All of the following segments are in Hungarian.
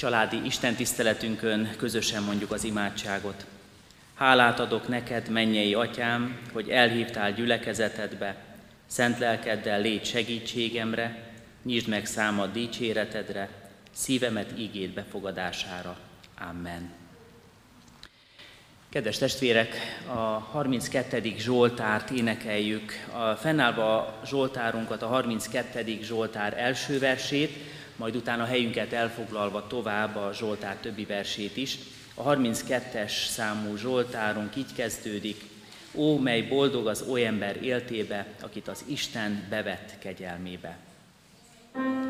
családi Isten tiszteletünkön közösen mondjuk az imádságot. Hálát adok neked, mennyei atyám, hogy elhívtál gyülekezetedbe, szent lelkeddel légy segítségemre, nyisd meg számad dicséretedre, szívemet ígéd befogadására. Amen. Kedves testvérek, a 32. Zsoltárt énekeljük. A fennállva a Zsoltárunkat, a 32. Zsoltár első versét, majd utána helyünket elfoglalva tovább a Zsoltár többi versét is. A 32-es számú Zsoltárunk így kezdődik. Ó, mely boldog az oly ember éltébe, akit az Isten bevett kegyelmébe. thank you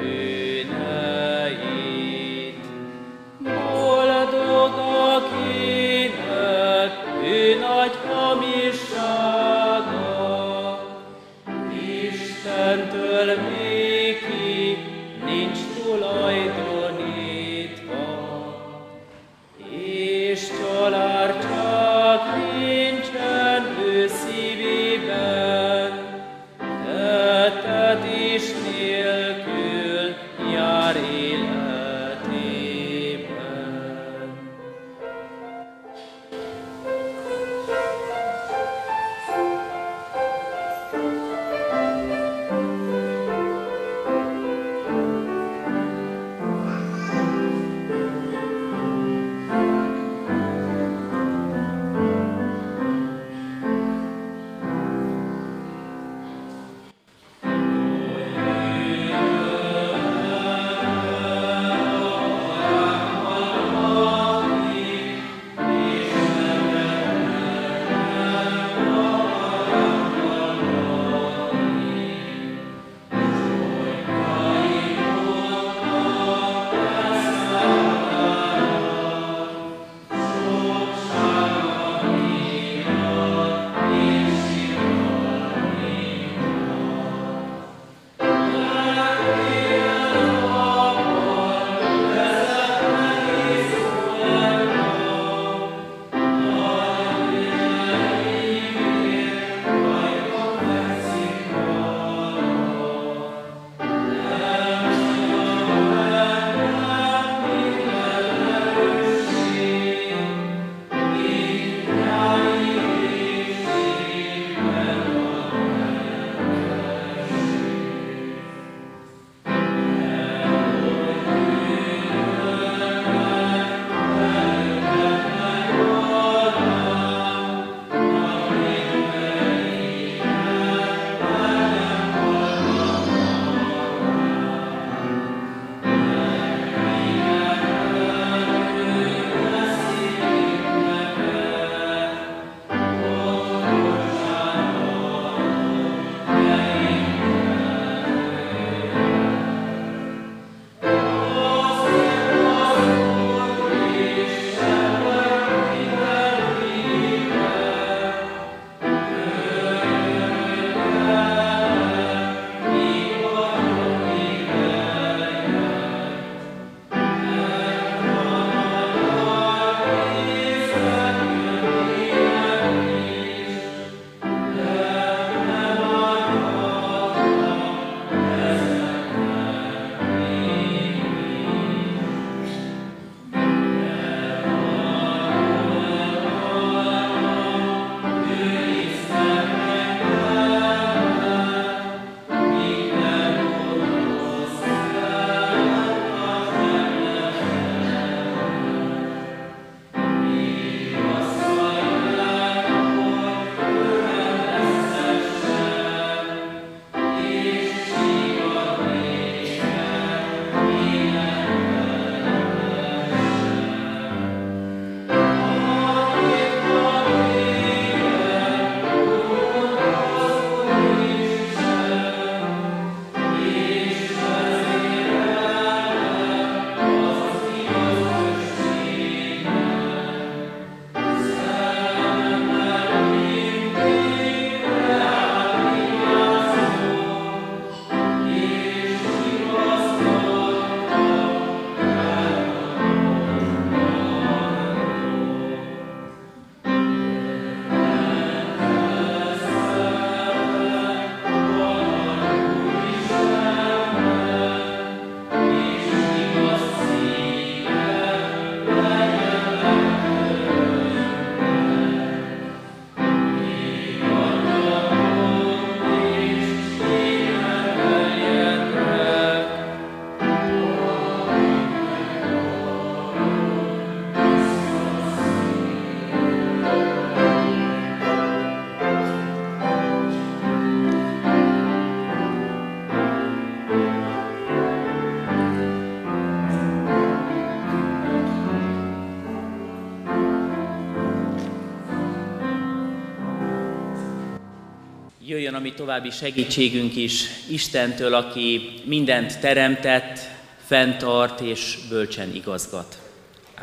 mi további segítségünk is Istentől, aki mindent teremtett, fenntart és bölcsen igazgat.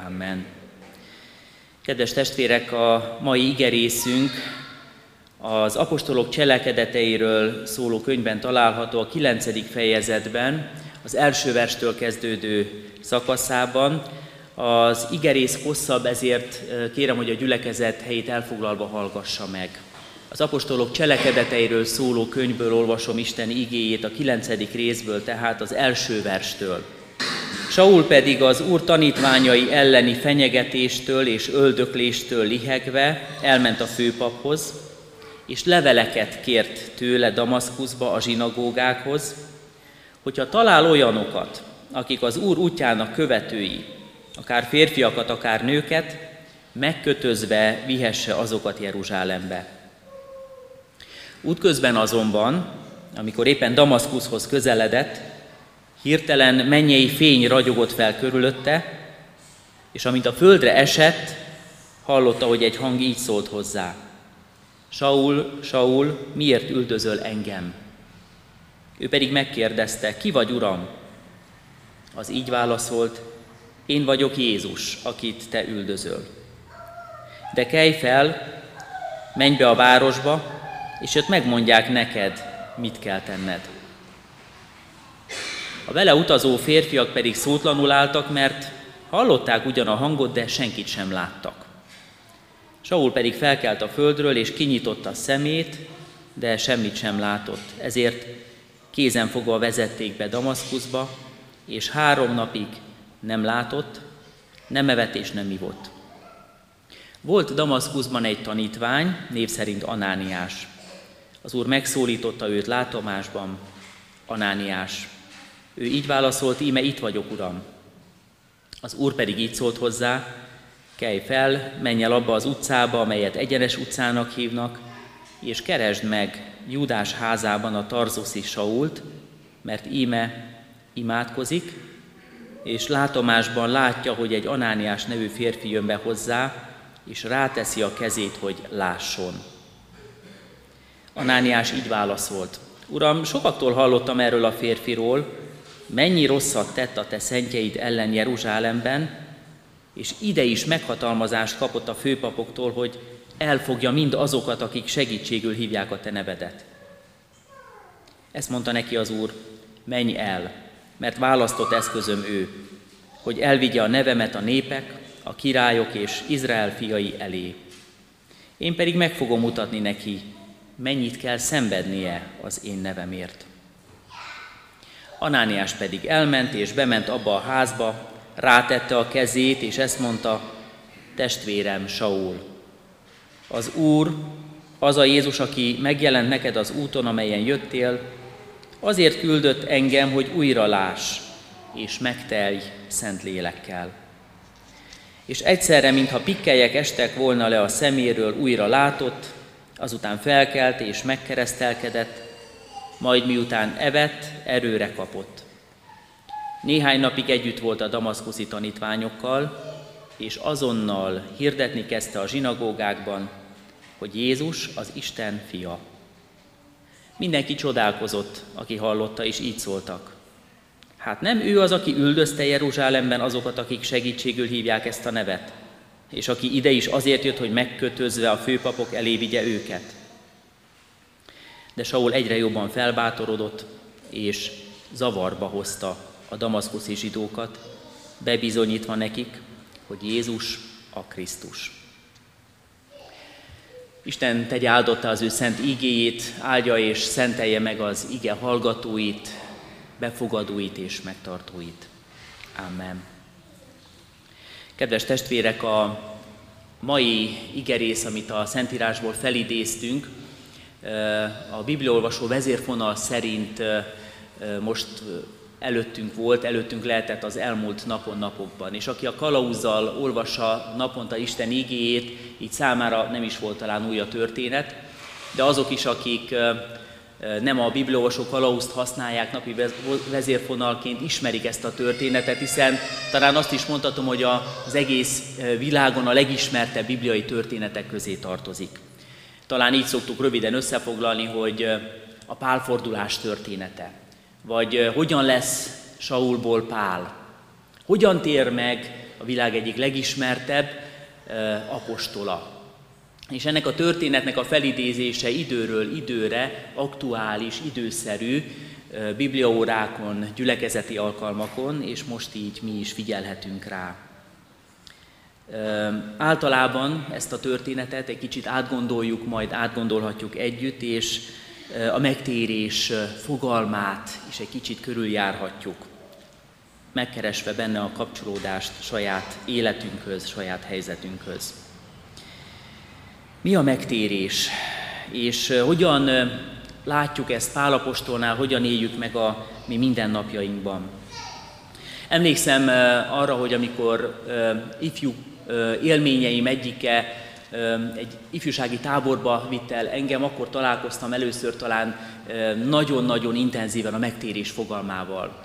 Amen. Kedves testvérek, a mai igerészünk az apostolok cselekedeteiről szóló könyvben található a 9. fejezetben, az első verstől kezdődő szakaszában. Az igerész hosszabb, ezért kérem, hogy a gyülekezet helyét elfoglalva hallgassa meg. Az apostolok cselekedeteiről szóló könyvből olvasom Isten igéjét a 9. részből, tehát az első verstől. Saul pedig az úr tanítványai elleni fenyegetéstől és öldökléstől lihegve elment a főpaphoz, és leveleket kért tőle Damaszkuszba a zsinagógákhoz, hogyha talál olyanokat, akik az Úr útjának követői, akár férfiakat, akár nőket, megkötözve vihesse azokat Jeruzsálembe. Útközben azonban, amikor éppen Damaszkuszhoz közeledett, hirtelen mennyei fény ragyogott fel körülötte, és amint a földre esett, hallotta, hogy egy hang így szólt hozzá. Saul, Saul, miért üldözöl engem? Ő pedig megkérdezte, ki vagy, Uram? Az így válaszolt, én vagyok Jézus, akit te üldözöl. De kelj fel, menj be a városba, és ott megmondják neked, mit kell tenned. A vele utazó férfiak pedig szótlanul álltak, mert hallották ugyan a hangot, de senkit sem láttak. Saul pedig felkelt a földről, és kinyitotta a szemét, de semmit sem látott. Ezért kézen fogva vezették be Damaszkuszba, és három napig nem látott, nem evett és nem ivott. Volt Damaszkuszban egy tanítvány, név szerint Anániás. Az úr megszólította őt látomásban, Anániás. Ő így válaszolt, íme itt vagyok, uram. Az úr pedig így szólt hozzá, kelj fel, menj el abba az utcába, amelyet egyenes utcának hívnak, és keresd meg Júdás házában a Tarzoszi Sault, mert íme imádkozik, és látomásban látja, hogy egy Anániás nevű férfi jön be hozzá, és ráteszi a kezét, hogy lásson. Anániás így válaszolt, Uram, sokaktól hallottam erről a férfiról, mennyi rosszat tett a te szentjeid ellen Jeruzsálemben, és ide is meghatalmazást kapott a főpapoktól, hogy elfogja mind azokat, akik segítségül hívják a te nevedet. Ezt mondta neki az Úr, menj el, mert választott eszközöm ő, hogy elvigye a nevemet a népek, a királyok és Izrael fiai elé. Én pedig meg fogom mutatni neki, mennyit kell szenvednie az én nevemért. Anániás pedig elment és bement abba a házba, rátette a kezét, és ezt mondta, testvérem Saul, az Úr, az a Jézus, aki megjelent neked az úton, amelyen jöttél, azért küldött engem, hogy újra láss, és megtelj szent lélekkel. És egyszerre, mintha pikkelyek estek volna le a szeméről, újra látott, azután felkelt és megkeresztelkedett, majd miután evett, erőre kapott. Néhány napig együtt volt a damaszkuszi tanítványokkal, és azonnal hirdetni kezdte a zsinagógákban, hogy Jézus az Isten fia. Mindenki csodálkozott, aki hallotta, és így szóltak. Hát nem ő az, aki üldözte Jeruzsálemben azokat, akik segítségül hívják ezt a nevet, és aki ide is azért jött, hogy megkötözve a főpapok elé vigye őket. De Saul egyre jobban felbátorodott, és zavarba hozta a damaszkuszi zsidókat, bebizonyítva nekik, hogy Jézus a Krisztus. Isten tegye áldotta az ő szent igéjét, áldja és szentelje meg az ige hallgatóit, befogadóit és megtartóit. Amen. Kedves testvérek, a mai igerész, amit a Szentírásból felidéztünk, a bibliolvasó vezérfonal szerint most előttünk volt, előttünk lehetett az elmúlt napon, napokban. És aki a kalauzzal olvassa naponta Isten igéjét, így számára nem is volt talán új a történet, de azok is, akik nem a bibliolvasó kalauzt használják napi vezérfonalként, ismerik ezt a történetet, hiszen talán azt is mondhatom, hogy az egész világon a legismertebb bibliai történetek közé tartozik. Talán így szoktuk röviden összefoglalni, hogy a pálfordulás története, vagy hogyan lesz Saulból Pál, hogyan tér meg a világ egyik legismertebb apostola. És ennek a történetnek a felidézése időről időre aktuális, időszerű, bibliaórákon, gyülekezeti alkalmakon, és most így mi is figyelhetünk rá. Általában ezt a történetet egy kicsit átgondoljuk, majd átgondolhatjuk együtt, és a megtérés fogalmát is egy kicsit körüljárhatjuk, megkeresve benne a kapcsolódást saját életünkhöz, saját helyzetünkhöz. Mi a megtérés, és hogyan látjuk ezt Pálapostolnál, hogyan éljük meg a mi mindennapjainkban? Emlékszem arra, hogy amikor ifjú élményeim egyike egy ifjúsági táborba vitt el engem, akkor találkoztam először talán nagyon-nagyon intenzíven a megtérés fogalmával.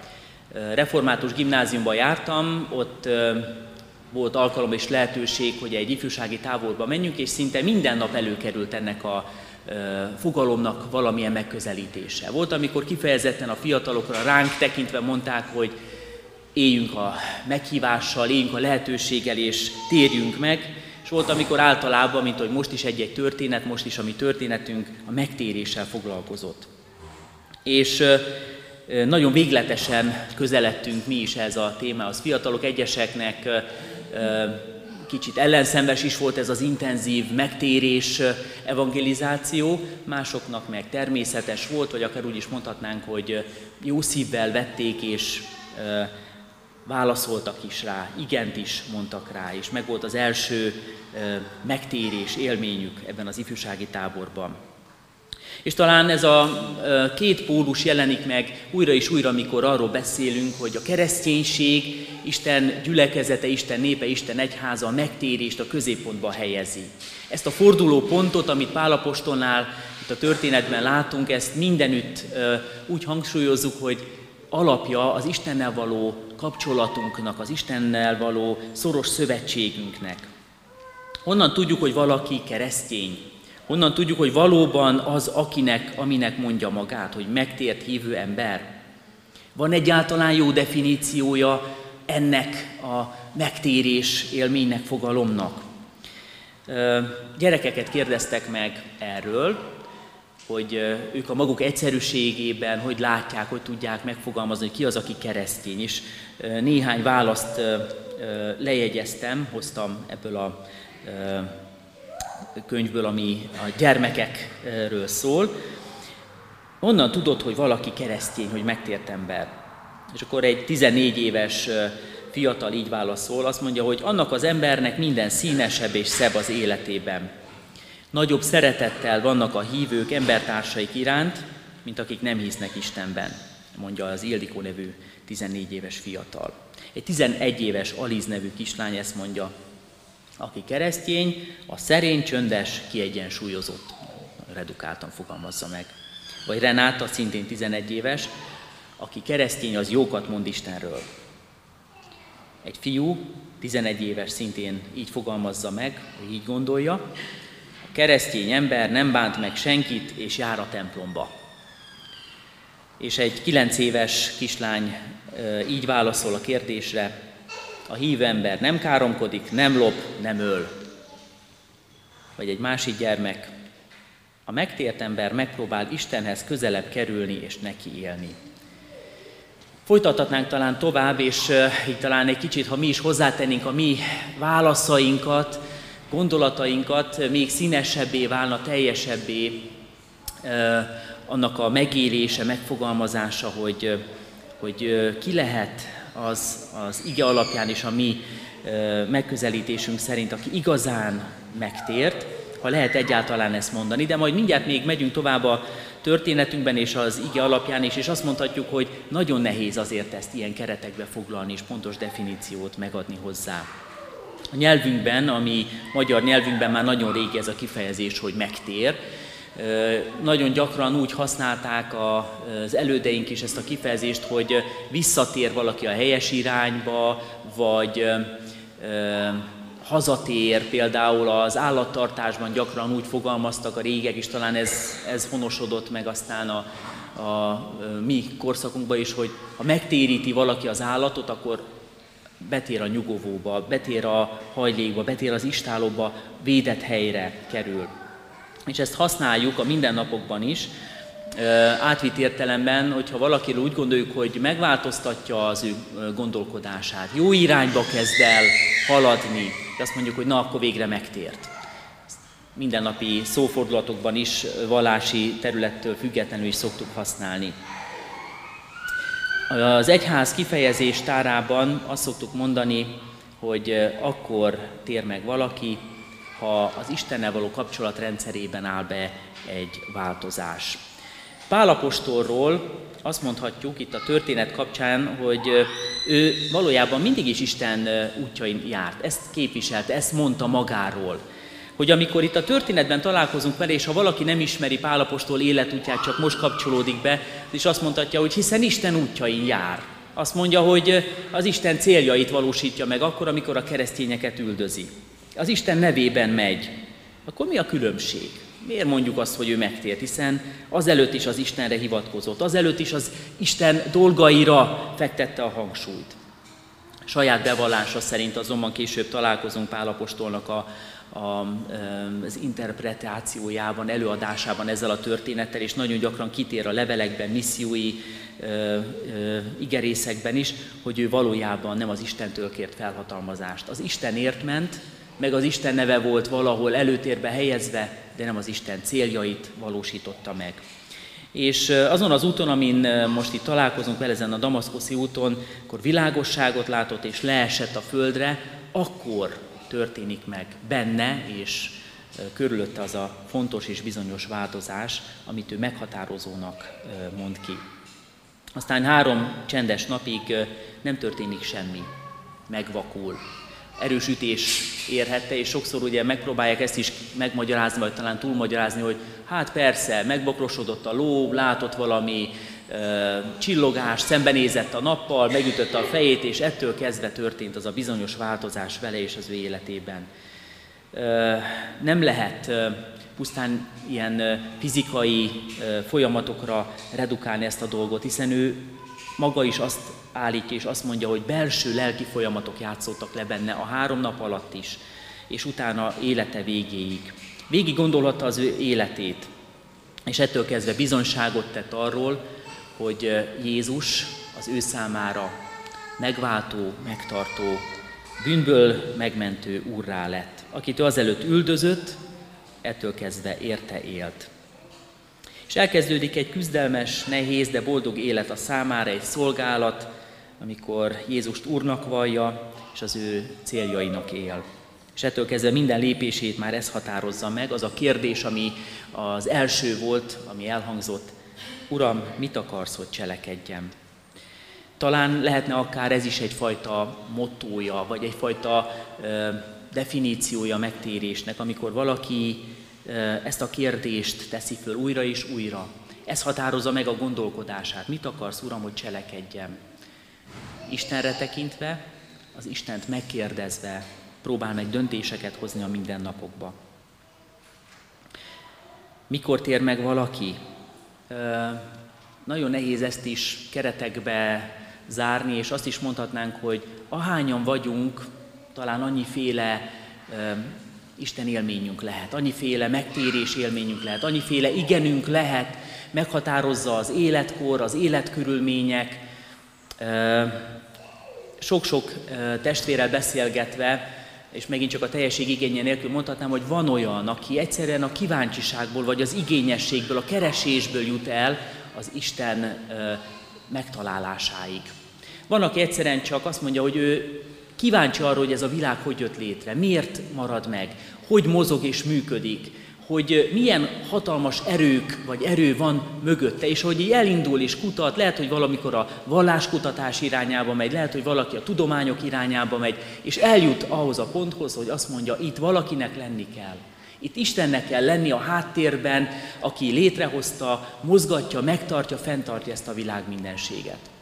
Református gimnáziumba jártam, ott volt alkalom és lehetőség, hogy egy ifjúsági táborba menjünk, és szinte minden nap előkerült ennek a fogalomnak valamilyen megközelítése. Volt, amikor kifejezetten a fiatalokra ránk tekintve mondták, hogy éljünk a meghívással, éljünk a lehetőséggel, és térjünk meg, és volt, amikor általában, mint hogy most is egy-egy történet, most is a mi történetünk a megtéréssel foglalkozott. És nagyon végletesen közeledtünk mi is ez a témához. Fiatalok egyeseknek kicsit ellenszenves is volt ez az intenzív megtérés evangelizáció, másoknak meg természetes volt, vagy akár úgy is mondhatnánk, hogy jó szívvel vették és válaszoltak is rá, igent is mondtak rá, és meg volt az első megtérés élményük ebben az ifjúsági táborban. És talán ez a két pólus jelenik meg újra és újra, amikor arról beszélünk, hogy a kereszténység, Isten gyülekezete, Isten népe, Isten egyháza a megtérést a középpontba helyezi. Ezt a forduló pontot, amit Pálapostolnál itt a történetben látunk, ezt mindenütt úgy hangsúlyozzuk, hogy alapja az Istennel való kapcsolatunknak, az Istennel való szoros szövetségünknek. Honnan tudjuk, hogy valaki keresztény? Honnan tudjuk, hogy valóban az, akinek, aminek mondja magát, hogy megtért hívő ember? Van egyáltalán jó definíciója ennek a megtérés élménynek, fogalomnak? Gyerekeket kérdeztek meg erről, hogy ők a maguk egyszerűségében hogy látják, hogy tudják megfogalmazni, hogy ki az, aki keresztény. És néhány választ lejegyeztem, hoztam ebből a könyvből, ami a gyermekekről szól. Onnan tudod, hogy valaki keresztény, hogy megtért ember. És akkor egy 14 éves fiatal így válaszol, azt mondja, hogy annak az embernek minden színesebb és szebb az életében. Nagyobb szeretettel vannak a hívők embertársaik iránt, mint akik nem hisznek Istenben, mondja az Ildikó nevű 14 éves fiatal. Egy 11 éves Aliz nevű kislány ezt mondja, aki keresztény, a szerény, csöndes, kiegyensúlyozott, redukáltan fogalmazza meg. Vagy Renáta, szintén 11 éves, aki keresztény, az jókat mond Istenről. Egy fiú, 11 éves, szintén így fogalmazza meg, így gondolja, a keresztény ember nem bánt meg senkit, és jár a templomba. És egy 9 éves kislány így válaszol a kérdésre, a hív ember nem káromkodik, nem lop, nem öl. Vagy egy másik gyermek, a megtért ember megpróbál Istenhez közelebb kerülni és neki élni. Folytathatnánk talán tovább, és így talán egy kicsit, ha mi is hozzátennénk a mi válaszainkat, gondolatainkat, még színesebbé válna, teljesebbé annak a megélése, megfogalmazása, hogy, hogy ki lehet az, az ige alapján és a mi megközelítésünk szerint, aki igazán megtért, ha lehet egyáltalán ezt mondani, de majd mindjárt még megyünk tovább a történetünkben és az ige alapján is, és azt mondhatjuk, hogy nagyon nehéz azért ezt ilyen keretekbe foglalni és pontos definíciót megadni hozzá. A nyelvünkben, ami magyar nyelvünkben már nagyon régi ez a kifejezés, hogy megtér, nagyon gyakran úgy használták az elődeink is ezt a kifejezést, hogy visszatér valaki a helyes irányba, vagy hazatér, például az állattartásban gyakran úgy fogalmaztak a régek, és talán ez, ez honosodott meg aztán a, a mi korszakunkban is, hogy ha megtéríti valaki az állatot, akkor betér a nyugovóba, betér a hajlékba, betér az istálóba, védett helyre kerül. És ezt használjuk a mindennapokban is, átvitt értelemben, hogyha valakiről úgy gondoljuk, hogy megváltoztatja az ő gondolkodását, jó irányba kezd el haladni, de azt mondjuk, hogy na, akkor végre megtért. Mindennapi szófordulatokban is, vallási területtől függetlenül is szoktuk használni. Az egyház kifejezés tárában azt szoktuk mondani, hogy akkor tér meg valaki, ha az Istennel való kapcsolatrendszerében áll be egy változás. Pálapostolról azt mondhatjuk itt a történet kapcsán, hogy ő valójában mindig is Isten útjain járt. Ezt képviselte, ezt mondta magáról. Hogy amikor itt a történetben találkozunk vele, és ha valaki nem ismeri Pálapostól életútját, csak most kapcsolódik be, és azt mondhatja, hogy hiszen Isten útjain jár. Azt mondja, hogy az Isten céljait valósítja meg akkor, amikor a keresztényeket üldözi. Az Isten nevében megy. Akkor mi a különbség? Miért mondjuk azt, hogy ő megtért? Hiszen azelőtt is az Istenre hivatkozott, azelőtt is az Isten dolgaira fektette a hangsúlyt. Saját bevallása szerint azonban később találkozunk Pálapostolnak a, a, az interpretációjában, előadásában ezzel a történettel, és nagyon gyakran kitér a levelekben, missziói igerészekben is, hogy ő valójában nem az Istentől kért felhatalmazást. Az Istenért ment, meg az Isten neve volt valahol előtérbe helyezve, de nem az Isten céljait valósította meg. És azon az úton, amin most itt találkozunk vele, ezen a Damaszkoszi úton, akkor világosságot látott és leesett a földre, akkor történik meg benne és körülötte az a fontos és bizonyos változás, amit ő meghatározónak mond ki. Aztán három csendes napig nem történik semmi, megvakul, erős ütés érhette, és sokszor ugye megpróbálják ezt is megmagyarázni, vagy talán túlmagyarázni, hogy hát persze, megbokrosodott a ló, látott valami ö, csillogást, szembenézett a nappal, megütötte a fejét, és ettől kezdve történt az a bizonyos változás vele és az ő életében. Ö, nem lehet ö, pusztán ilyen fizikai folyamatokra redukálni ezt a dolgot, hiszen ő maga is azt állítja, és azt mondja, hogy belső lelki folyamatok játszottak le benne a három nap alatt is, és utána élete végéig. Végig gondolhatta az ő életét, és ettől kezdve bizonságot tett arról, hogy Jézus az ő számára megváltó, megtartó, bűnből megmentő úrrá lett, akit ő azelőtt üldözött, ettől kezdve érte élt. És elkezdődik egy küzdelmes, nehéz, de boldog élet a számára, egy szolgálat, amikor Jézust Úrnak vallja, és az ő céljainak él. És ettől kezdve minden lépését már ez határozza meg, az a kérdés, ami az első volt, ami elhangzott, Uram, mit akarsz, hogy cselekedjem? Talán lehetne akár ez is egyfajta mottója, vagy egyfajta ö, definíciója megtérésnek, amikor valaki ö, ezt a kérdést teszi föl újra és újra. Ez határozza meg a gondolkodását. Mit akarsz, Uram, hogy cselekedjem? Istenre tekintve, az Istent megkérdezve próbál meg döntéseket hozni a mindennapokba. Mikor tér meg valaki? Nagyon nehéz ezt is keretekbe zárni, és azt is mondhatnánk, hogy ahányan vagyunk, talán annyiféle Isten élményünk lehet, annyiféle megtérés élményünk lehet, annyiféle igenünk lehet, meghatározza az életkor, az életkörülmények, sok-sok testvérrel beszélgetve, és megint csak a teljesség igénye nélkül mondhatnám, hogy van olyan, aki egyszerűen a kíváncsiságból, vagy az igényességből, a keresésből jut el az Isten megtalálásáig. Van, aki egyszerűen csak azt mondja, hogy ő kíváncsi arra, hogy ez a világ hogy jött létre, miért marad meg, hogy mozog és működik, hogy milyen hatalmas erők vagy erő van mögötte, és hogy így elindul és kutat, lehet, hogy valamikor a valláskutatás irányába megy, lehet, hogy valaki a tudományok irányába megy, és eljut ahhoz a ponthoz, hogy azt mondja, itt valakinek lenni kell. Itt Istennek kell lenni a háttérben, aki létrehozta, mozgatja, megtartja, fenntartja ezt a világ mindenséget.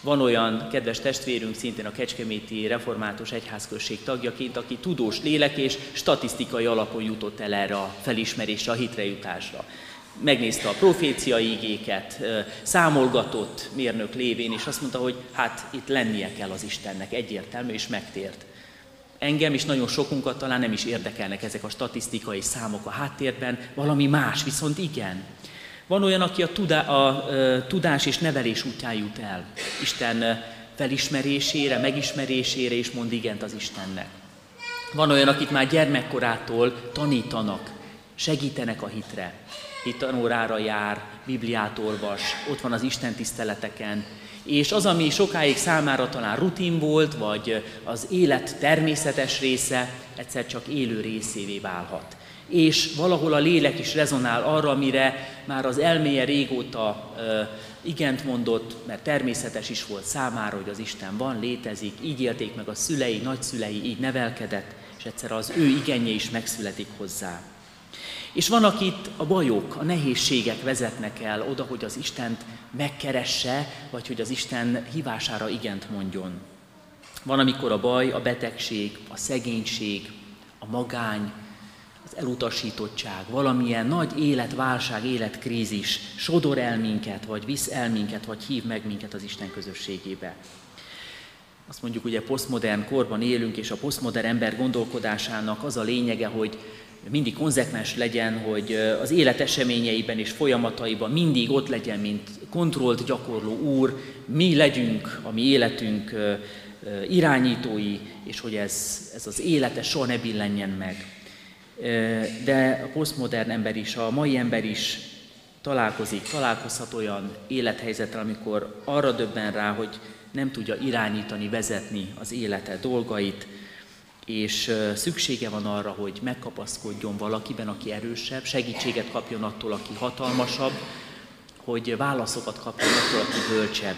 Van olyan kedves testvérünk, szintén a Kecskeméti Református Egyházközség tagjaként, aki tudós lélek és statisztikai alapon jutott el erre a felismerésre, a hitrejutásra. Megnézte a proféciai igéket, számolgatott mérnök lévén, és azt mondta, hogy hát itt lennie kell az Istennek, egyértelmű, és megtért. Engem is nagyon sokunkat talán nem is érdekelnek ezek a statisztikai számok a háttérben, valami más, viszont igen. Van olyan, aki a, tudá, a, a tudás és nevelés útján jut el. Isten felismerésére, megismerésére, és mond igent az Istennek. Van olyan, akit már gyermekkorától tanítanak, segítenek a hitre. Itt tanórára jár, Bibliát olvas, ott van az Isten tiszteleteken, és az, ami sokáig számára talán rutin volt, vagy az élet természetes része, egyszer csak élő részévé válhat és valahol a lélek is rezonál arra, amire már az elméje régóta igent mondott, mert természetes is volt számára, hogy az Isten van, létezik, így élték meg a szülei, nagyszülei, így nevelkedett, és egyszer az ő igenje is megszületik hozzá. És van, akit a bajok, a nehézségek vezetnek el oda, hogy az Istent megkeresse, vagy hogy az Isten hívására igent mondjon. Van, amikor a baj, a betegség, a szegénység, a magány, elutasítottság, valamilyen nagy életválság, életkrízis sodor el minket, vagy visz el minket, vagy hív meg minket az Isten közösségébe. Azt mondjuk, ugye posztmodern korban élünk, és a posztmodern ember gondolkodásának az a lényege, hogy mindig konzekvens legyen, hogy az élet eseményeiben és folyamataiban mindig ott legyen, mint kontrollt gyakorló úr, mi legyünk a mi életünk irányítói, és hogy ez, ez az élete soha ne billenjen meg de a posztmodern ember is, a mai ember is találkozik, találkozhat olyan élethelyzettel, amikor arra döbben rá, hogy nem tudja irányítani, vezetni az élete dolgait, és szüksége van arra, hogy megkapaszkodjon valakiben, aki erősebb, segítséget kapjon attól, aki hatalmasabb, hogy válaszokat kapjon attól, aki bölcsebb,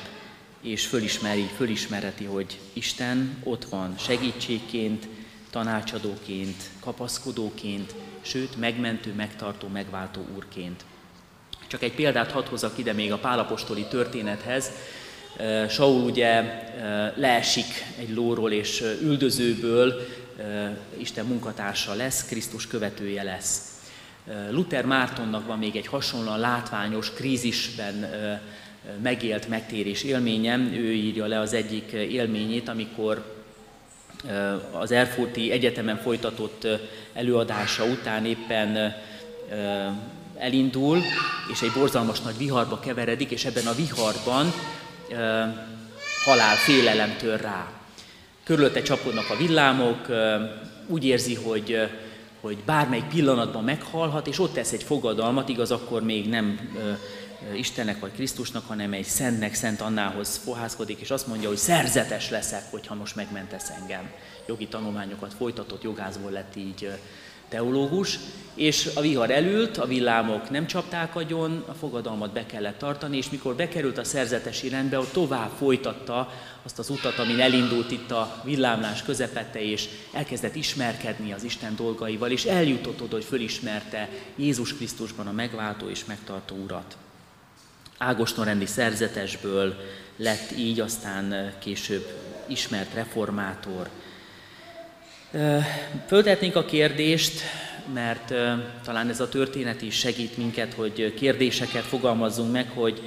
és fölismeri, fölismereti, hogy Isten ott van segítségként, tanácsadóként, kapaszkodóként, sőt, megmentő, megtartó, megváltó úrként. Csak egy példát hadd hozak ide még a pálapostoli történethez. Saul ugye leesik egy lóról és üldözőből Isten munkatársa lesz, Krisztus követője lesz. Luther Mártonnak van még egy hasonlóan látványos krízisben megélt megtérés élményem. Ő írja le az egyik élményét, amikor az Erfurti Egyetemen folytatott előadása után éppen elindul, és egy borzalmas nagy viharba keveredik, és ebben a viharban halál félelem tör rá. Körülötte csapodnak a villámok, úgy érzi, hogy, hogy bármelyik pillanatban meghalhat, és ott tesz egy fogadalmat, igaz, akkor még nem Istennek vagy Krisztusnak, hanem egy szentnek, Szent Annához fohászkodik, és azt mondja, hogy szerzetes leszek, hogyha most megmentesz engem. Jogi tanulmányokat folytatott, jogászból lett így teológus, és a vihar elült, a villámok nem csapták agyon, a fogadalmat be kellett tartani, és mikor bekerült a szerzetesi rendbe, ott tovább folytatta azt az utat, amin elindult itt a villámlás közepette, és elkezdett ismerkedni az Isten dolgaival, és eljutott oda, hogy fölismerte Jézus Krisztusban a megváltó és megtartó urat. Ágostorendi szerzetesből lett így aztán később ismert reformátor. Föltetnénk a kérdést, mert talán ez a történet is segít minket, hogy kérdéseket fogalmazzunk meg, hogy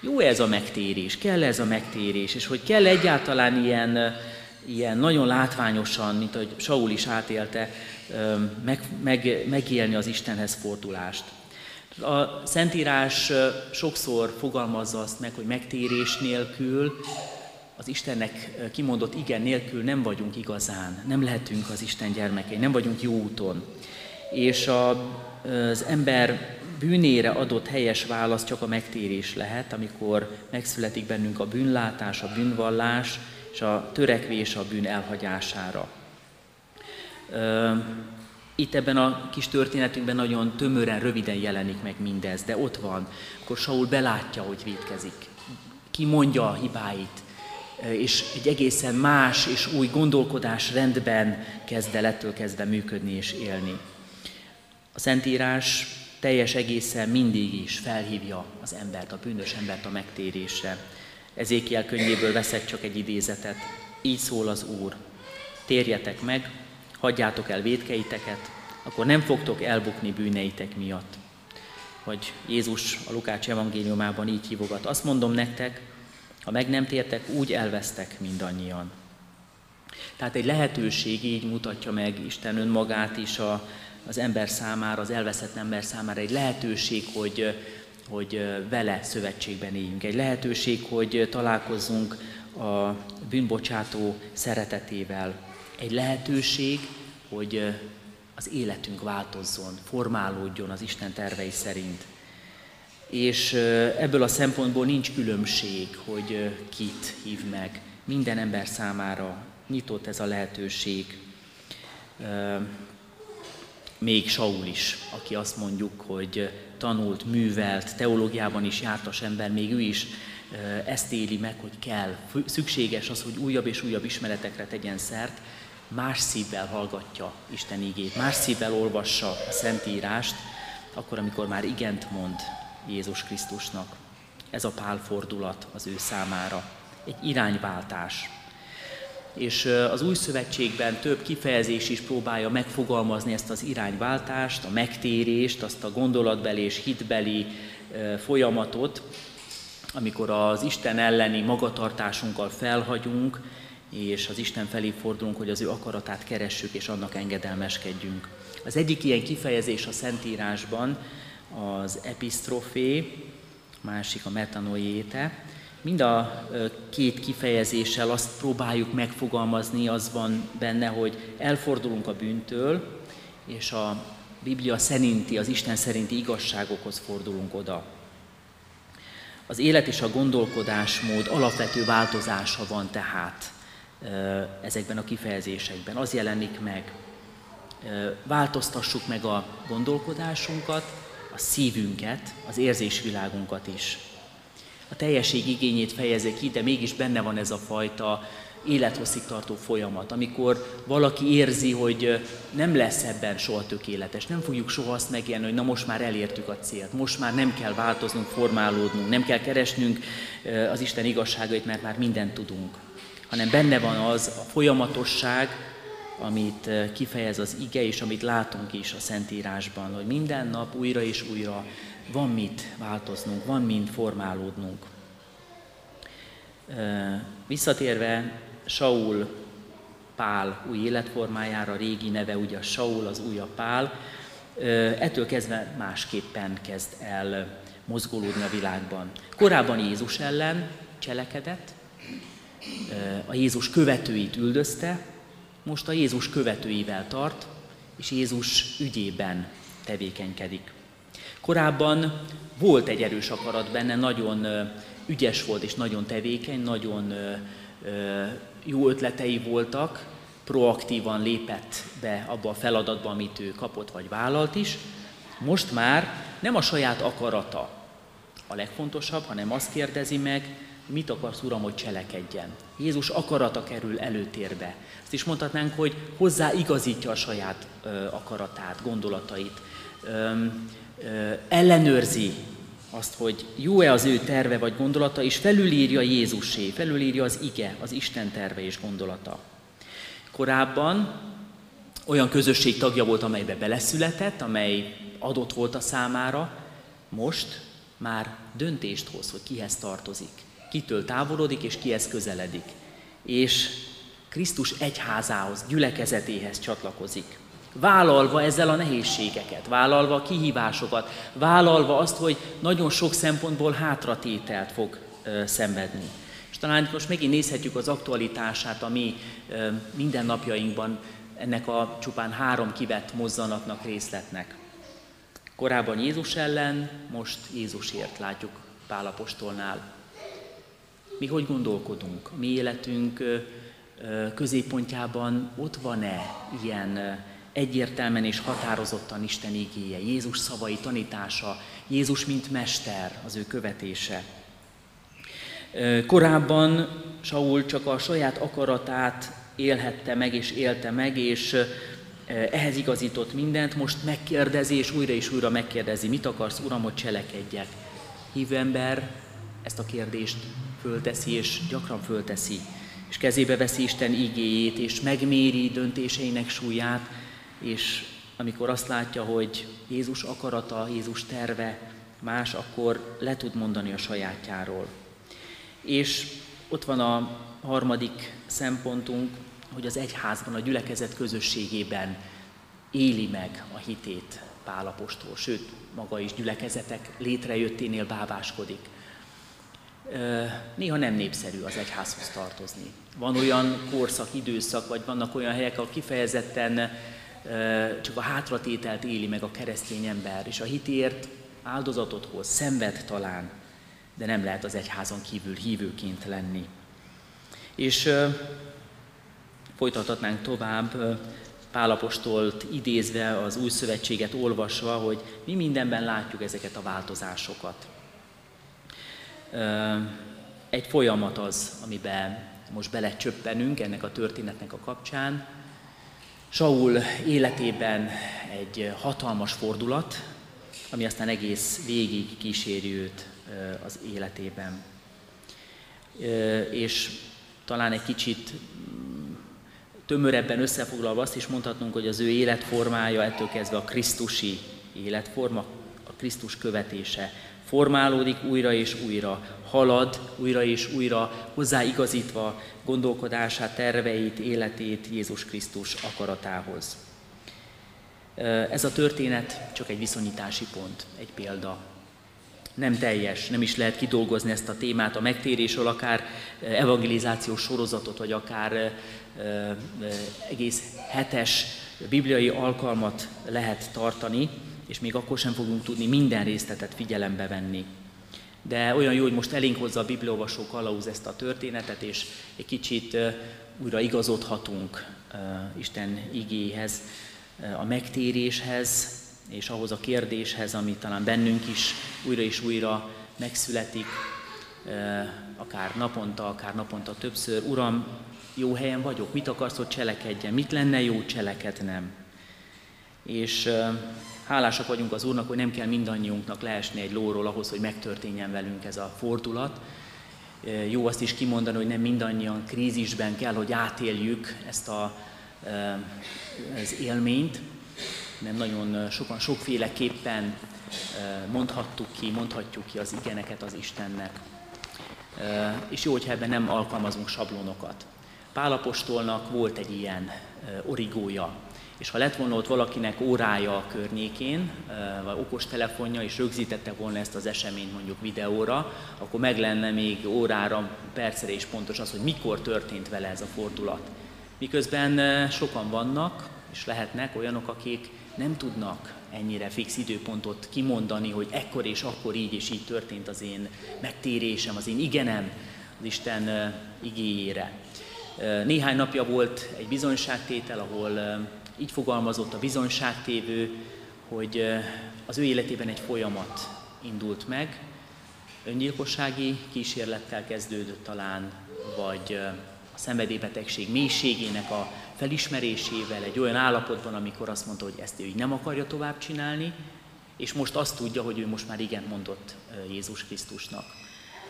jó ez a megtérés, kell ez a megtérés, és hogy kell egyáltalán ilyen, ilyen nagyon látványosan, mint ahogy Saul is átélte, meg, meg, megélni az Istenhez fordulást. A Szentírás sokszor fogalmazza azt meg, hogy megtérés nélkül, az Istennek kimondott igen nélkül nem vagyunk igazán, nem lehetünk az Isten gyermekei, nem vagyunk jó úton. És a, az ember bűnére adott helyes válasz csak a megtérés lehet, amikor megszületik bennünk a bűnlátás, a bűnvallás és a törekvés a bűn elhagyására. Itt ebben a kis történetünkben nagyon tömören, röviden jelenik meg mindez, de ott van. Akkor Saul belátja, hogy védkezik. Ki mondja a hibáit, és egy egészen más és új gondolkodás rendben kezd el ettől kezdve működni és élni. A Szentírás teljes egészen mindig is felhívja az embert, a bűnös embert a megtérésre. Ezékiel könyvéből veszek csak egy idézetet. Így szól az Úr. Térjetek meg, hagyjátok el védkeiteket, akkor nem fogtok elbukni bűneitek miatt. Vagy Jézus a Lukács evangéliumában így hívogat. Azt mondom nektek, ha meg nem tértek, úgy elvesztek mindannyian. Tehát egy lehetőség így mutatja meg Isten önmagát is a, az ember számára, az elveszett ember számára egy lehetőség, hogy, hogy vele szövetségben éljünk. Egy lehetőség, hogy találkozzunk a bűnbocsátó szeretetével. Egy lehetőség, hogy az életünk változzon, formálódjon az Isten tervei szerint. És ebből a szempontból nincs különbség, hogy kit hív meg. Minden ember számára nyitott ez a lehetőség. Még Saul is, aki azt mondjuk, hogy tanult, művelt, teológiában is jártas ember, még ő is ezt éli meg, hogy kell, szükséges az, hogy újabb és újabb ismeretekre tegyen szert, más szívvel hallgatja Isten ígét, más szívvel olvassa a Szentírást, akkor, amikor már igent mond Jézus Krisztusnak. Ez a pál fordulat az ő számára. Egy irányváltás. És az új szövetségben több kifejezés is próbálja megfogalmazni ezt az irányváltást, a megtérést, azt a gondolatbeli és hitbeli folyamatot, amikor az Isten elleni magatartásunkkal felhagyunk, és az Isten felé fordulunk, hogy az ő akaratát keressük, és annak engedelmeskedjünk. Az egyik ilyen kifejezés a Szentírásban az episztrofé, másik a metanoéte. Mind a két kifejezéssel azt próbáljuk megfogalmazni, az van benne, hogy elfordulunk a bűntől, és a Biblia szerinti, az Isten szerinti igazságokhoz fordulunk oda. Az élet és a gondolkodásmód alapvető változása van tehát ezekben a kifejezésekben. Az jelenik meg, változtassuk meg a gondolkodásunkat, a szívünket, az érzésvilágunkat is. A teljesség igényét fejezi ki, de mégis benne van ez a fajta élethosszig tartó folyamat, amikor valaki érzi, hogy nem lesz ebben soha tökéletes, nem fogjuk soha azt megélni, hogy na most már elértük a célt, most már nem kell változnunk, formálódnunk, nem kell keresnünk az Isten igazságait, mert már mindent tudunk hanem benne van az a folyamatosság, amit eh, kifejez az ige, és amit látunk is a Szentírásban, hogy minden nap újra és újra van mit változnunk, van mint formálódnunk. Eh, visszatérve Saul Pál új életformájára, régi neve ugye a Saul, az új a Pál, eh, ettől kezdve másképpen kezd el mozgolódni a világban. Korábban Jézus ellen cselekedett, a Jézus követőit üldözte, most a Jézus követőivel tart, és Jézus ügyében tevékenykedik. Korábban volt egy erős akarat benne, nagyon ügyes volt és nagyon tevékeny, nagyon jó ötletei voltak, proaktívan lépett be abba a feladatba, amit ő kapott vagy vállalt is. Most már nem a saját akarata a legfontosabb, hanem azt kérdezi meg, mit akarsz, Uram, hogy cselekedjen. Jézus akarata kerül előtérbe. Ezt is mondhatnánk, hogy hozzá igazítja a saját ö, akaratát, gondolatait. Ö, ö, ellenőrzi azt, hogy jó-e az ő terve vagy gondolata, és felülírja Jézusé, felülírja az ige, az Isten terve és gondolata. Korábban olyan közösség tagja volt, amelybe beleszületett, amely adott volt a számára, most már döntést hoz, hogy kihez tartozik kitől távolodik és kihez közeledik. És Krisztus egyházához, gyülekezetéhez csatlakozik. Vállalva ezzel a nehézségeket, vállalva a kihívásokat, vállalva azt, hogy nagyon sok szempontból hátratételt fog ö, szenvedni. És talán most megint nézhetjük az aktualitását a mi ö, mindennapjainkban ennek a csupán három kivett mozzanatnak, részletnek. Korábban Jézus ellen, most Jézusért látjuk Pálapostolnál mi hogy gondolkodunk, mi életünk középpontjában ott van-e ilyen egyértelműen és határozottan Isten igéje, Jézus szavai tanítása, Jézus mint mester, az ő követése. Korábban Saul csak a saját akaratát élhette meg és élte meg, és ehhez igazított mindent, most megkérdezi, és újra és újra megkérdezi, mit akarsz, Uram, hogy cselekedjek. Hívő ember ezt a kérdést fölteszi, és gyakran fölteszi, és kezébe veszi Isten igéjét, és megméri döntéseinek súlyát, és amikor azt látja, hogy Jézus akarata, Jézus terve más, akkor le tud mondani a sajátjáról. És ott van a harmadik szempontunk, hogy az egyházban, a gyülekezet közösségében éli meg a hitét Pálapostól, sőt, maga is gyülekezetek létrejötténél bábáskodik. Néha nem népszerű az egyházhoz tartozni. Van olyan korszak, időszak, vagy vannak olyan helyek, ahol kifejezetten csak a hátratételt éli meg a keresztény ember, és a hitért áldozatot hoz, szenved talán, de nem lehet az egyházon kívül hívőként lenni. És folytathatnánk tovább, Pálapostolt idézve, az új szövetséget olvasva, hogy mi mindenben látjuk ezeket a változásokat. Egy folyamat az, amiben most belecsöppenünk ennek a történetnek a kapcsán. Saul életében egy hatalmas fordulat, ami aztán egész végig kíséri őt az életében. És talán egy kicsit tömörebben összefoglalva azt is mondhatnunk, hogy az ő életformája ettől kezdve a Krisztusi életforma, a Krisztus követése formálódik újra és újra, halad újra és újra, hozzáigazítva gondolkodását, terveit, életét Jézus Krisztus akaratához. Ez a történet csak egy viszonyítási pont, egy példa. Nem teljes, nem is lehet kidolgozni ezt a témát a megtérésről, akár evangelizációs sorozatot, vagy akár egész hetes bibliai alkalmat lehet tartani, és még akkor sem fogunk tudni minden részletet figyelembe venni. De olyan jó, hogy most elénk hozza a bibliolvasó kalauz ezt a történetet, és egy kicsit újra igazodhatunk Isten igéhez, a megtéréshez, és ahhoz a kérdéshez, ami talán bennünk is újra és újra megszületik, akár naponta, akár naponta többször. Uram, jó helyen vagyok, mit akarsz, hogy cselekedjen, mit lenne jó cselekednem. És hálásak vagyunk az Úrnak, hogy nem kell mindannyiunknak leesni egy lóról ahhoz, hogy megtörténjen velünk ez a fordulat. Jó azt is kimondani, hogy nem mindannyian krízisben kell, hogy átéljük ezt a, az élményt, nem nagyon sokan sokféleképpen mondhattuk ki, mondhatjuk ki az igeneket az Istennek. És jó, hogyha ebben nem alkalmazunk sablonokat. Pálapostolnak volt egy ilyen origója, és ha lett volna ott valakinek órája a környékén, vagy okos telefonja, és rögzítette volna ezt az eseményt mondjuk videóra, akkor meg lenne még órára, percre is pontos az, hogy mikor történt vele ez a fordulat. Miközben sokan vannak, és lehetnek olyanok, akik nem tudnak ennyire fix időpontot kimondani, hogy ekkor és akkor így és így történt az én megtérésem, az én igenem az Isten igéjére. Néhány napja volt egy bizonyságtétel, ahol így fogalmazott a bizonyságtévő, hogy az ő életében egy folyamat indult meg, öngyilkossági kísérlettel kezdődött talán, vagy a szenvedélybetegség mélységének a felismerésével, egy olyan állapotban, amikor azt mondta, hogy ezt ő így nem akarja tovább csinálni, és most azt tudja, hogy ő most már igen mondott Jézus Krisztusnak.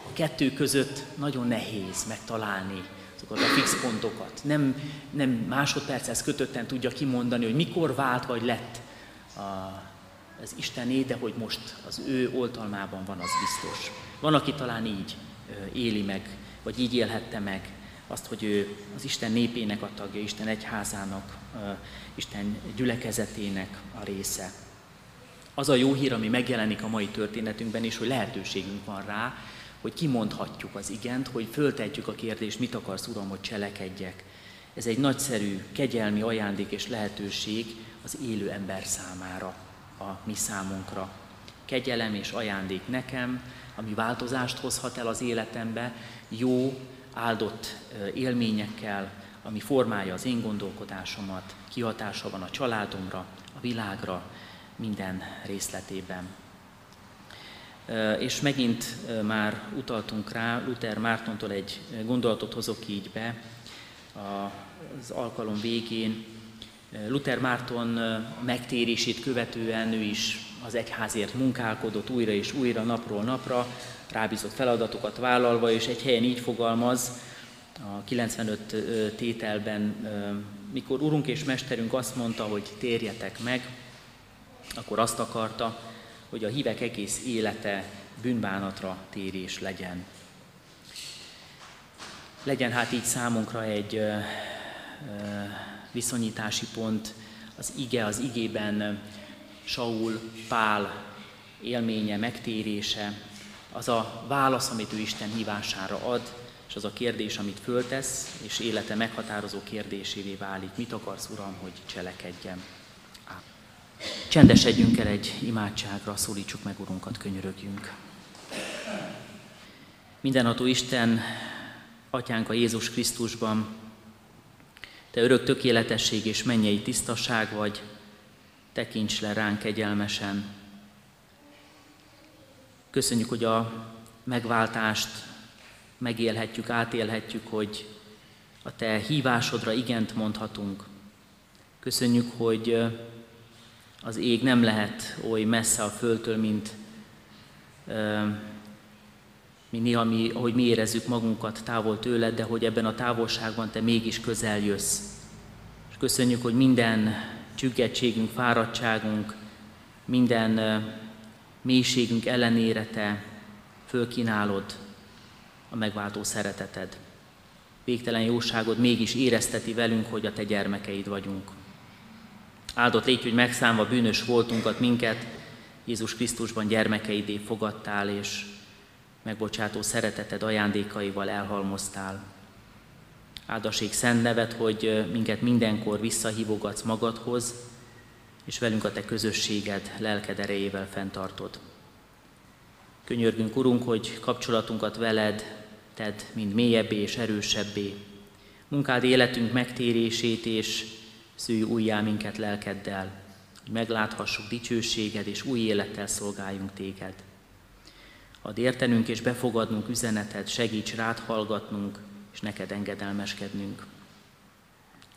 A kettő között nagyon nehéz megtalálni azokat a fix pontokat. Nem, nem másodperchez kötötten tudja kimondani, hogy mikor vált vagy lett a, az Istené, de hogy most az ő oltalmában van, az biztos. Van, aki talán így éli meg, vagy így élhette meg azt, hogy ő az Isten népének a tagja, Isten egyházának, Isten gyülekezetének a része. Az a jó hír, ami megjelenik a mai történetünkben is, hogy lehetőségünk van rá, hogy kimondhatjuk az igent, hogy föltetjük a kérdést, mit akarsz, Uram, hogy cselekedjek. Ez egy nagyszerű, kegyelmi ajándék és lehetőség az élő ember számára, a mi számunkra. Kegyelem és ajándék nekem, ami változást hozhat el az életembe, jó, áldott élményekkel, ami formálja az én gondolkodásomat, kihatása van a családomra, a világra, minden részletében. És megint már utaltunk rá, Luther Mártontól egy gondolatot hozok így be az alkalom végén. Luther Márton megtérését követően ő is az egyházért munkálkodott újra és újra, napról napra, rábízott feladatokat vállalva, és egy helyen így fogalmaz, a 95 tételben, mikor Urunk és Mesterünk azt mondta, hogy térjetek meg, akkor azt akarta, hogy a hívek egész élete bűnbánatra térés legyen. Legyen hát így számunkra egy viszonyítási pont, az ige, az igében Saul, Pál élménye, megtérése, az a válasz, amit ő Isten hívására ad, és az a kérdés, amit föltesz, és élete meghatározó kérdésévé válik. Mit akarsz, Uram, hogy cselekedjem? Csendesedjünk el egy imádságra, szólítsuk meg Urunkat, könyörögjünk. Mindenható Isten, Atyánk a Jézus Krisztusban, Te örök tökéletesség és mennyei tisztaság vagy, tekints le ránk egyelmesen. Köszönjük, hogy a megváltást megélhetjük, átélhetjük, hogy a Te hívásodra igent mondhatunk. Köszönjük, hogy az ég nem lehet oly messze a földtől, mint, mint néha mi, ahogy mi érezzük magunkat távol tőled, de hogy ebben a távolságban te mégis közel jössz. És köszönjük, hogy minden csüggettségünk, fáradtságunk, minden mélységünk ellenére te fölkínálod a megváltó szereteted. Végtelen jóságod mégis érezteti velünk, hogy a te gyermekeid vagyunk. Áldott légy, hogy megszámva bűnös voltunkat, minket Jézus Krisztusban gyermekeidé fogadtál, és megbocsátó szereteted ajándékaival elhalmoztál. Áldaség szent nevet, hogy minket mindenkor visszahívogatsz magadhoz, és velünk a te közösséged lelked erejével fenntartod. Könyörgünk, Urunk, hogy kapcsolatunkat veled tedd mind mélyebbé és erősebbé. Munkád életünk megtérését és szülj újjá minket lelkeddel, hogy megláthassuk dicsőséged és új élettel szolgáljunk téged. Hadd értenünk és befogadnunk üzeneted, segíts rád hallgatnunk, és neked engedelmeskednünk.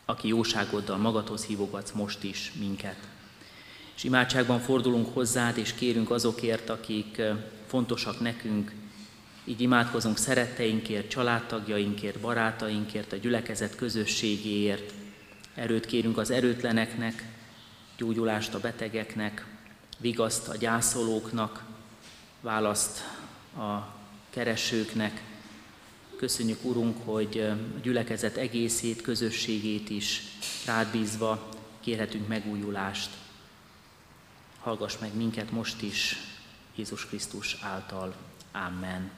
Aki jóságoddal magadhoz hívogatsz most is minket. És imádságban fordulunk hozzád, és kérünk azokért, akik fontosak nekünk, így imádkozunk szeretteinkért, családtagjainkért, barátainkért, a gyülekezet közösségéért, Erőt kérünk az erőtleneknek, gyógyulást a betegeknek, vigaszt a gyászolóknak, választ a keresőknek. Köszönjük, Urunk, hogy a gyülekezet egészét, közösségét is rád bízva kérhetünk megújulást. Hallgass meg minket most is, Jézus Krisztus által. Amen.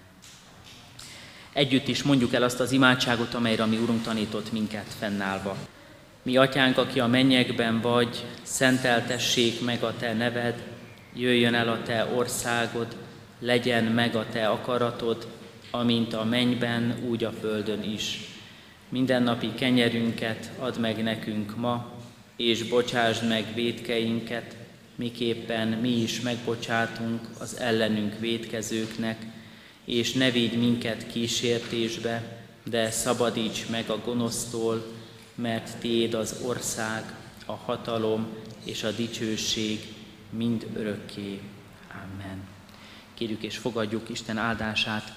Együtt is mondjuk el azt az imádságot, amelyre mi Urunk tanított minket fennállva. Mi atyánk, aki a mennyekben vagy, szenteltessék meg a te neved, jöjjön el a te országod, legyen meg a te akaratod, amint a mennyben, úgy a földön is. Mindennapi kenyerünket add meg nekünk ma, és bocsásd meg védkeinket, miképpen mi is megbocsátunk az ellenünk védkezőknek, és ne vigy minket kísértésbe, de szabadíts meg a gonosztól, mert Tiéd az ország, a hatalom és a dicsőség mind örökké. Amen. Kérjük és fogadjuk Isten áldását.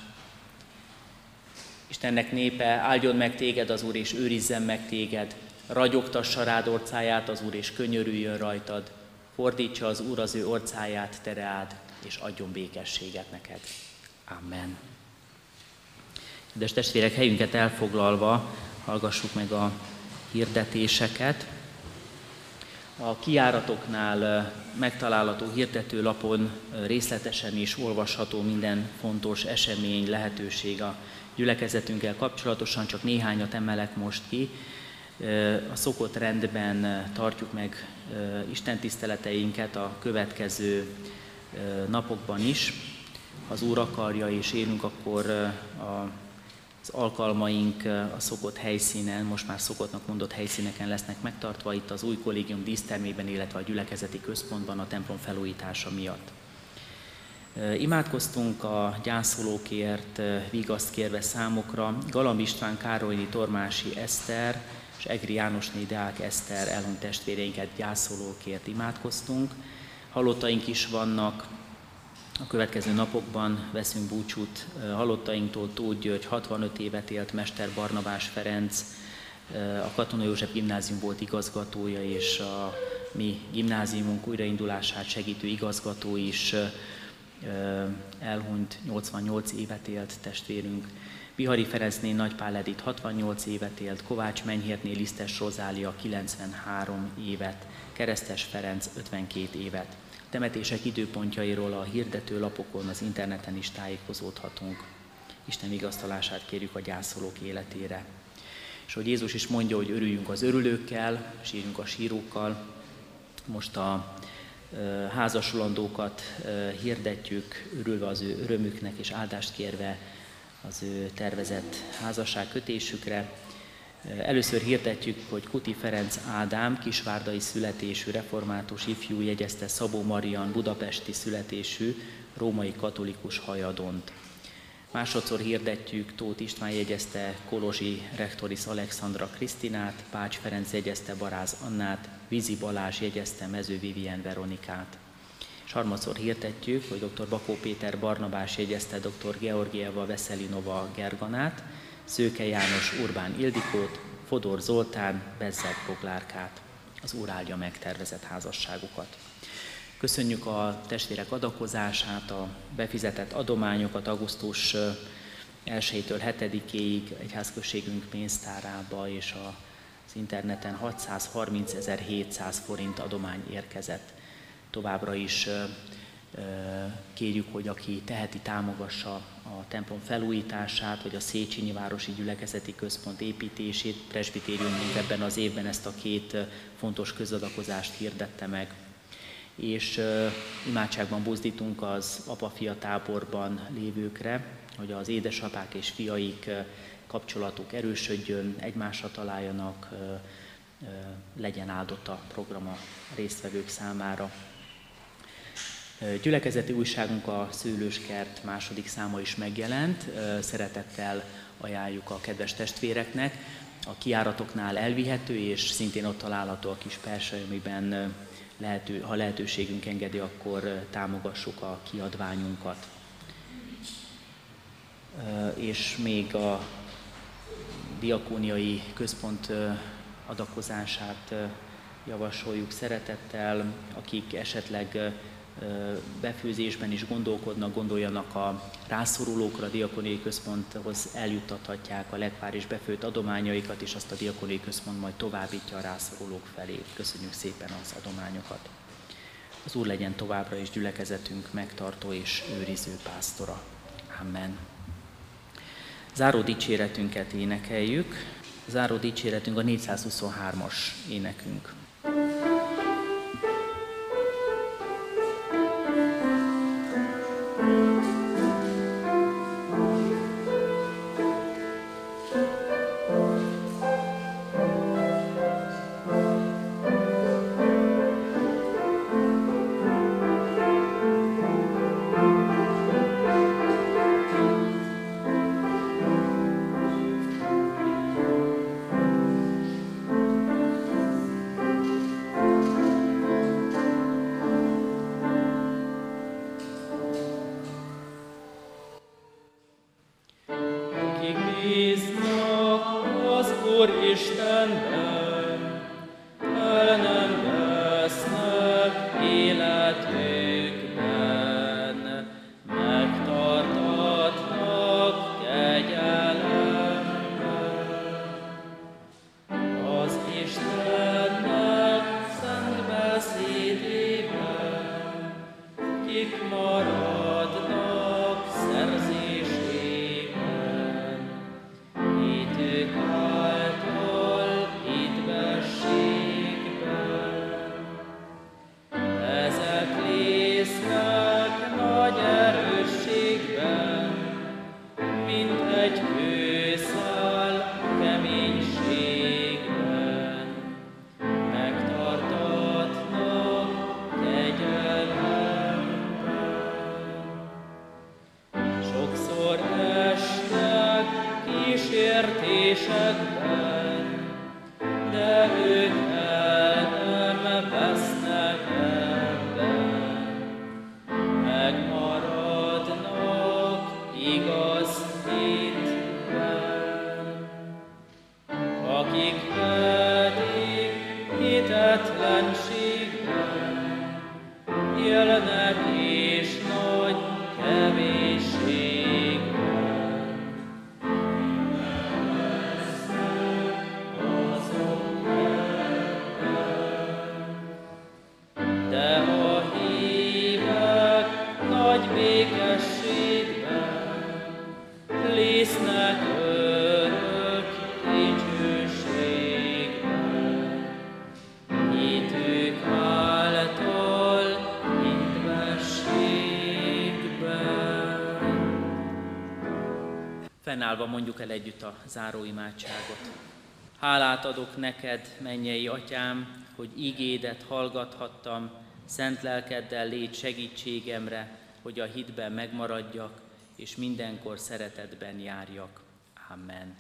Istennek népe, áldjon meg téged az Úr, és őrizzen meg téged. Ragyogtassa rád orcáját az Úr, és könyörüljön rajtad. Fordítsa az Úr az ő orcáját tereád, és adjon békességet neked. Amen. Kedves testvérek, helyünket elfoglalva hallgassuk meg a hirdetéseket. A kiáratoknál megtalálható hirdetőlapon részletesen is olvasható minden fontos esemény, lehetőség a gyülekezetünkkel kapcsolatosan, csak néhányat emelek most ki. A szokott rendben tartjuk meg Isten tiszteleteinket a következő napokban is. Ha az Úr akarja és élünk, akkor a az alkalmaink a szokott helyszínen, most már szokottnak mondott helyszíneken lesznek megtartva, itt az új kollégium dísztermében, illetve a gyülekezeti központban a templom felújítása miatt. Imádkoztunk a gyászolókért, vigaszt kérve számokra, Galamb István, Károlyni, Tormási Eszter és Egri Jánosné Deák Eszter elhunyt testvéreinket gyászolókért imádkoztunk. Halottaink is vannak, A következő napokban veszünk búcsút halottainktól Tóth György, 65 évet élt Mester Barnabás Ferenc, a Katona József gimnázium volt igazgatója, és a mi gimnáziumunk újraindulását segítő igazgató is elhunyt, 88 évet élt testvérünk. Bihari Ferencné Nagypál Edith 68 évet élt, Kovács Menyhérné Lisztes Rozália 93 évet, Keresztes Ferenc 52 évet. A temetések időpontjairól a hirdető lapokon, az interneten is tájékozódhatunk. Isten vigasztalását kérjük a gyászolók életére. És hogy Jézus is mondja, hogy örüljünk az örülőkkel, sírjunk a sírókkal, most a házasulandókat hirdetjük, örülve az ő örömüknek és áldást kérve az ő tervezett házasság kötésükre. Először hirdetjük, hogy Kuti Ferenc Ádám, kisvárdai születésű református ifjú jegyezte Szabó Marian, budapesti születésű római katolikus hajadont. Másodszor hirdetjük, Tóth István jegyezte Kolozsi rektoris Alexandra Krisztinát, Pács Ferenc jegyezte Baráz Annát, Vízi Balázs jegyezte Mező Vivien Veronikát. És harmadszor hirdetjük, hogy dr. Bakó Péter Barnabás jegyezte dr. Georgieva Veszelinova Gerganát, Szőke János Urbán Ildikót, Fodor Zoltán Bezzeg Poglárkát. Az Úr áldja meg tervezett házasságukat. Köszönjük a testvérek adakozását, a befizetett adományokat augusztus 1-től 7-ig egyházközségünk pénztárába és az interneten 630.700 forint adomány érkezett. Továbbra is kérjük, hogy aki teheti, támogassa a templom felújítását, vagy a Széchenyi Városi Gyülekezeti Központ építését. Presbitériumunk ebben az évben ezt a két fontos közadakozást hirdette meg és imádságban buzdítunk az apa-fia táborban lévőkre, hogy az édesapák és fiaik kapcsolatuk erősödjön, egymásra találjanak, legyen áldott a program a résztvevők számára. Gyülekezeti újságunk a Szőlőskert második száma is megjelent. Szeretettel ajánljuk a kedves testvéreknek. A kiáratoknál elvihető, és szintén ott található a kis persa, amiben lehető, ha lehetőségünk engedi, akkor támogassuk a kiadványunkat. És még a diakóniai központ adakozását javasoljuk szeretettel, akik esetleg befőzésben is gondolkodnak, gondoljanak a rászorulókra, a diakoniai központhoz eljuttathatják a legpár és befőtt adományaikat, és azt a diakoniai központ majd továbbítja a rászorulók felé. Köszönjük szépen az adományokat. Az Úr legyen továbbra is gyülekezetünk megtartó és őriző pásztora. Amen. Záró dicséretünket énekeljük. Záró dicséretünk a 423-as énekünk. Fennállva mondjuk el együtt a záró imádságot. Hálát adok neked, mennyei atyám, hogy igédet hallgathattam, szent lelkeddel légy segítségemre, hogy a hitben megmaradjak, és mindenkor szeretetben járjak. Amen.